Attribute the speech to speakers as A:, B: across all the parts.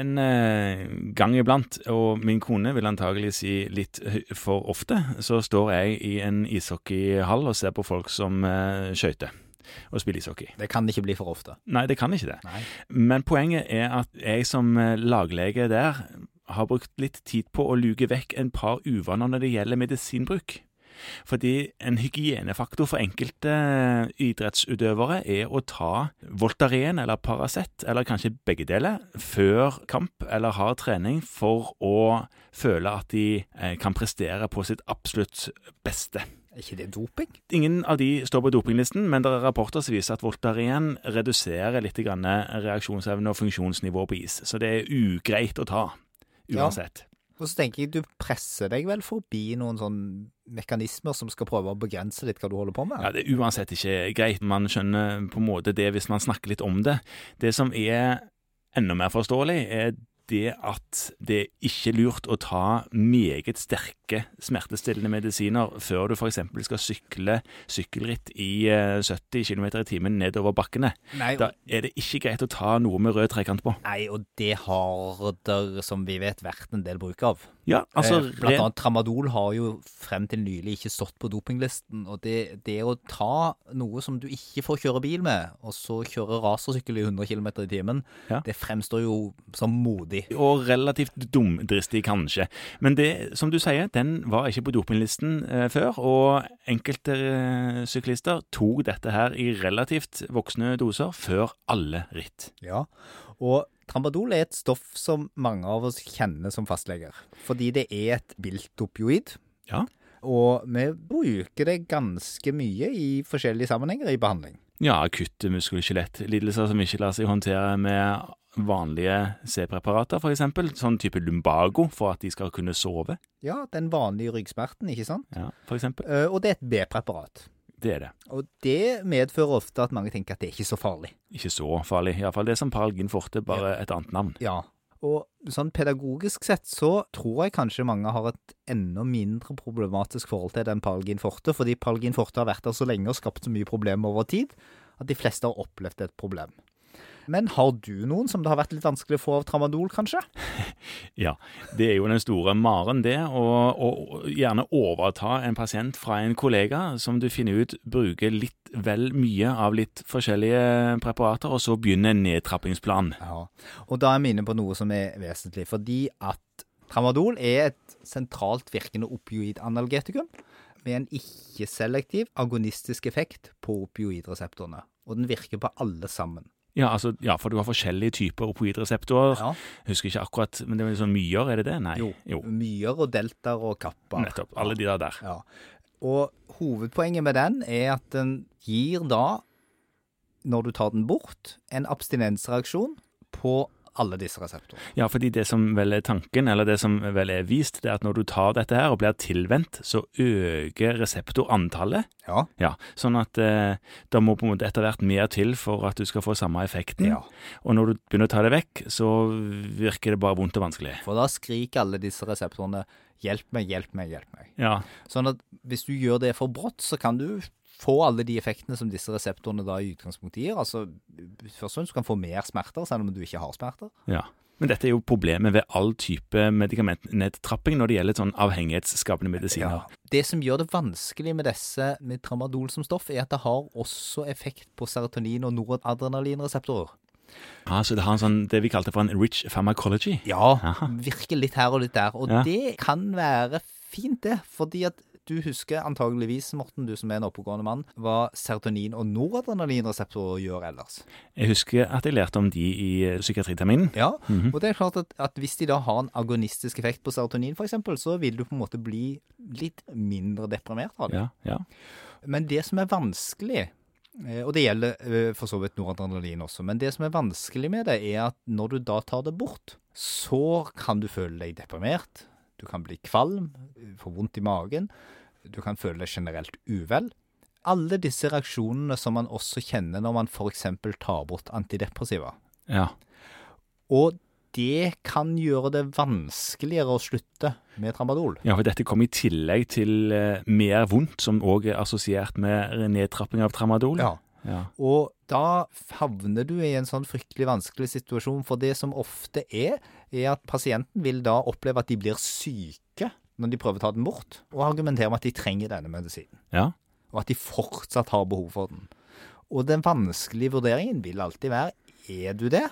A: en eh, gang iblant, og min kone vil antagelig si litt for ofte, så står jeg i en ishockeyhall og ser på folk som eh, skøyter og spiller ishockey.
B: Det kan ikke bli for ofte.
A: Nei, det kan ikke det.
B: Nei.
A: Men poenget er at jeg som eh, laglege der har brukt litt tid på å luke vekk en par uvaner når det gjelder medisinbruk. Fordi en hygienefaktor for enkelte idrettsutøvere er å ta Voltaren eller Paracet, eller kanskje begge deler, før kamp eller hard trening for å føle at de eh, kan prestere på sitt absolutt beste.
B: Er ikke det doping?
A: Ingen av de står på dopinglisten, men det er rapporter som viser at Voltaren reduserer litt reaksjonsevne og funksjonsnivå på is. Så det er ugreit å ta, uansett. Ja.
B: Og så tenker jeg du presser deg vel forbi noen sånn mekanismer som skal prøve å begrense litt hva du holder på med?
A: Ja, Det er uansett ikke greit. Man skjønner på en måte det hvis man snakker litt om det. Det som er enda mer forståelig, er det at det er ikke lurt å ta meget sterke smertestillende medisiner før du f.eks. skal sykle sykkelritt i eh, 70 km i timen nedover bakkene.
B: Nei,
A: Da er det ikke greit å ta noe med rød trekant på.
B: nei, og det har der, som vi vet, vært en del bruk av.
A: Ja, altså
B: eh, blant annet Tramadol har jo frem til nylig ikke stått på dopinglisten. Og det, det å ta noe som du ikke får kjøre bil med, og så kjøre rasersykkel i 100 km i timen,
A: Ja.
B: det fremstår jo som modig.
A: Og relativt dumdristig, kanskje. Men det, som du sier, den var ikke på dopinglisten eh, før, og enkelte eh, syklister tok dette her i relativt voksne doser før alle ritt.
B: Ja, og Tramadol er et stoff som mange av oss kjenner som fastleger, fordi det er et biltopioid.
A: Ja.
B: Og vi bruker det ganske mye i forskjellige sammenhenger i behandling.
A: Ja, akutte muskel-skjelettlidelser som ikke lar seg håndtere med vanlige C-preparater, f.eks. Sånn type lumbago, for at de skal kunne sove.
B: Ja, den vanlige ryggsmerten, ikke sant?
A: Ja, for eksempel.
B: Eh, Og det er et B-preparat.
A: Det er det.
B: Og det medfører ofte at mange tenker at det er ikke så farlig.
A: Ikke så farlig. Iallfall det er som Paralgin forte, bare et annet navn.
B: Ja. Og sånn pedagogisk sett så tror jeg kanskje mange har et enda mindre problematisk forhold til den Palgin forte, fordi Palgin forte har vært der så lenge og skapt så mye problemer over tid at de fleste har opplevd et problem. Men har du noen som det har vært litt vanskelig å få av tramadol, kanskje?
A: Ja, det er jo den store maren det, å gjerne overta en pasient fra en kollega som du finner ut bruker litt vel mye av litt forskjellige preparater, og så begynner en nedtrappingsplan.
B: Ja. Og da er vi inne på noe som er vesentlig, fordi at tramadol er et sentralt virkende opioidanalgetikum med en ikke-selektiv agonistisk effekt på opioidreseptorene. Og den virker på alle sammen.
A: Ja, altså, ja, for du har forskjellige typer opioidreseptorer.
B: Ja.
A: Husker ikke akkurat, men det er sånn myer, er det det? Nei.
B: Jo. Myer og deltaer og kapper.
A: Nettopp. Alle de der der.
B: Ja. Og hovedpoenget med den er at den gir da, når du tar den bort, en abstinensreaksjon på alle disse reseptorene.
A: Ja, fordi det som vel er tanken, eller det som vel er vist, det er at når du tar dette her og blir tilvendt, så øker reseptorantallet.
B: Ja.
A: Ja, sånn at eh, det må på en måte etter hvert mer til for at du skal få samme effekten.
B: ja.
A: Og når du begynner å ta det vekk, så virker det bare vondt og vanskelig.
B: For da skriker alle disse reseptorene 'hjelp meg, hjelp meg, hjelp meg'.
A: Ja,
B: Sånn at hvis du gjør det for brått, så kan du få alle de effektene som disse reseptorene da i utgangspunktet gir. Altså, først og fremst du kan få mer smerter, selv om du ikke har smerter.
A: ja. Men dette er jo problemet ved all type medikamentnedtrapping når det gjelder sånn avhengighetsskapende medisiner.
B: Det som gjør det vanskelig med disse med tramadol som stoff, er at det har også effekt på serotonin- og noradrenalinreseptorer.
A: Ja, så det har en sånn, det vi kalte for en rich pharmacology.
B: Ja,
A: Aha.
B: virker litt her og litt der. Og
A: Ja.
B: det kan være fint, det. Fordi at du husker antageligvis, Morten, du som er en oppegående mann, hva serotonin- og noradrenalinreseptorer gjør ellers.
A: Jeg husker at jeg lærte om de i eh, psykiatriterminen.
B: Ja, og det er klart at, at hvis de da har en agonistisk effekt på serotonin, f.eks., så vil du på en måte bli litt mindre deprimert av det.
A: Ja, ja.
B: Men det som er vanskelig, eh, og det gjelder eh, for så vidt noradrenalin også, men det som er vanskelig med det, er at når du da tar det bort, så kan du føle deg deprimert, du kan bli kvalm, få vondt i magen, du kan føle deg generelt uvel. Alle disse reaksjonene som man også kjenner når man f.eks. tar bort antidepressiva.
A: ja.
B: Og det kan gjøre det vanskeligere å slutte med tramadol.
A: Ja, for dette kom i tillegg til eh, mer vondt, som òg er assosiert med nedtrapping av tramadol.
B: Ja.
A: Ja.
B: Og da havner du i en sånn fryktelig vanskelig situasjon, for det som ofte er, er at pasienten vil da oppleve at de blir syke når de prøver å ta den bort, og argumenterer med at de trenger denne medisinen,
A: ja.
B: og at de fortsatt har behov for den. Og den vanskelige vurderingen vil alltid være er du det?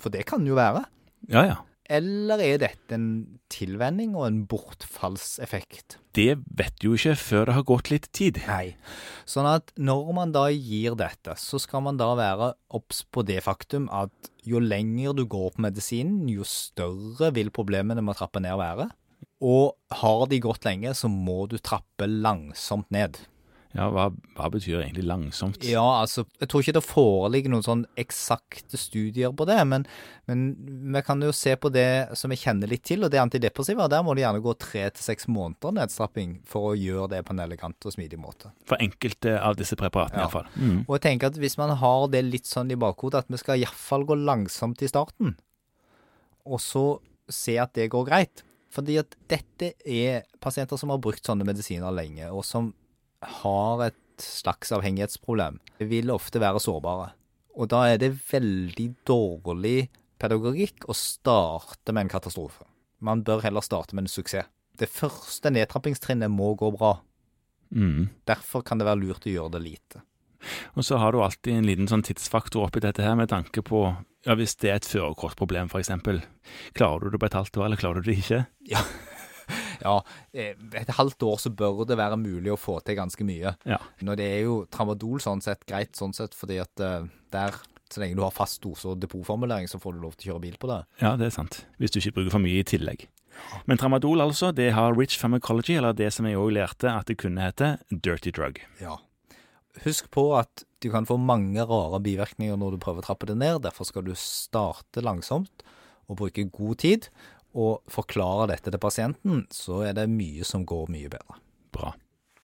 B: For det kan jo være.
A: Ja, ja.
B: Eller er dette en tilvenning og en bortfallseffekt?
A: Det vet du jo ikke før det har gått litt tid.
B: Nei. Sånn at når man da gir dette, så skal man da være obs på det faktum at jo lenger du går på medisinen, jo større vil problemene med å trappe ned være. Og har de gått lenge, så må du trappe langsomt ned.
A: Ja, hva, hva betyr egentlig langsomt?
B: Ja, altså, jeg tror ikke det foreligger noen sånn eksakte studier på det, men, men vi kan jo se på det som vi kjenner litt til, og det er antidepressiva. Der må det gjerne gå tre til seks måneder nedstrapping for å gjøre det på en elegant og smidig måte.
A: For enkelte av disse preparatene,
B: Ja.
A: iallfall. Mm.
B: Og jeg tenker at hvis man har det litt sånn i bakhodet, at vi skal iallfall gå langsomt i starten, og så se at det går greit. Fordi at dette er pasienter som har brukt sånne medisiner lenge, og som har et slags avhengighetsproblem, vil ofte være sårbare. Og da er det veldig dårlig pedagogikk å starte med en katastrofe. Man bør heller starte med en suksess. Det første nedtrappingstrinnet må gå bra.
A: Mm.
B: Derfor kan det være lurt å gjøre det lite.
A: Og så har du alltid en liten sånn tidsfaktor oppi dette her, med tanke på ja, hvis det er et førerkortproblem, f.eks. Klarer du det på et halvt år, eller klarer du det ikke?
B: Ja, eh, et halvt år så bør det være mulig å få til ganske mye.
A: Ja.
B: Når det er jo tramadol sånn sett greit, sånn sett, fordi at eh, der, så lenge du har fast dose og depotformulering, så får du lov til å kjøre bil på det.
A: Ja, det er sant. Hvis du ikke bruker for mye i tillegg. Men tramadol, altså, det har rich pharmacology, eller det som jeg òg lærte at det kunne hete dirty drug.
B: Ja. Husk på at du kan få mange rare bivirkninger når du prøver å trappe det ned. Derfor skal du starte langsomt og bruke god tid. Og forklare dette til pasienten, så er det mye som går mye bedre.
A: Bra.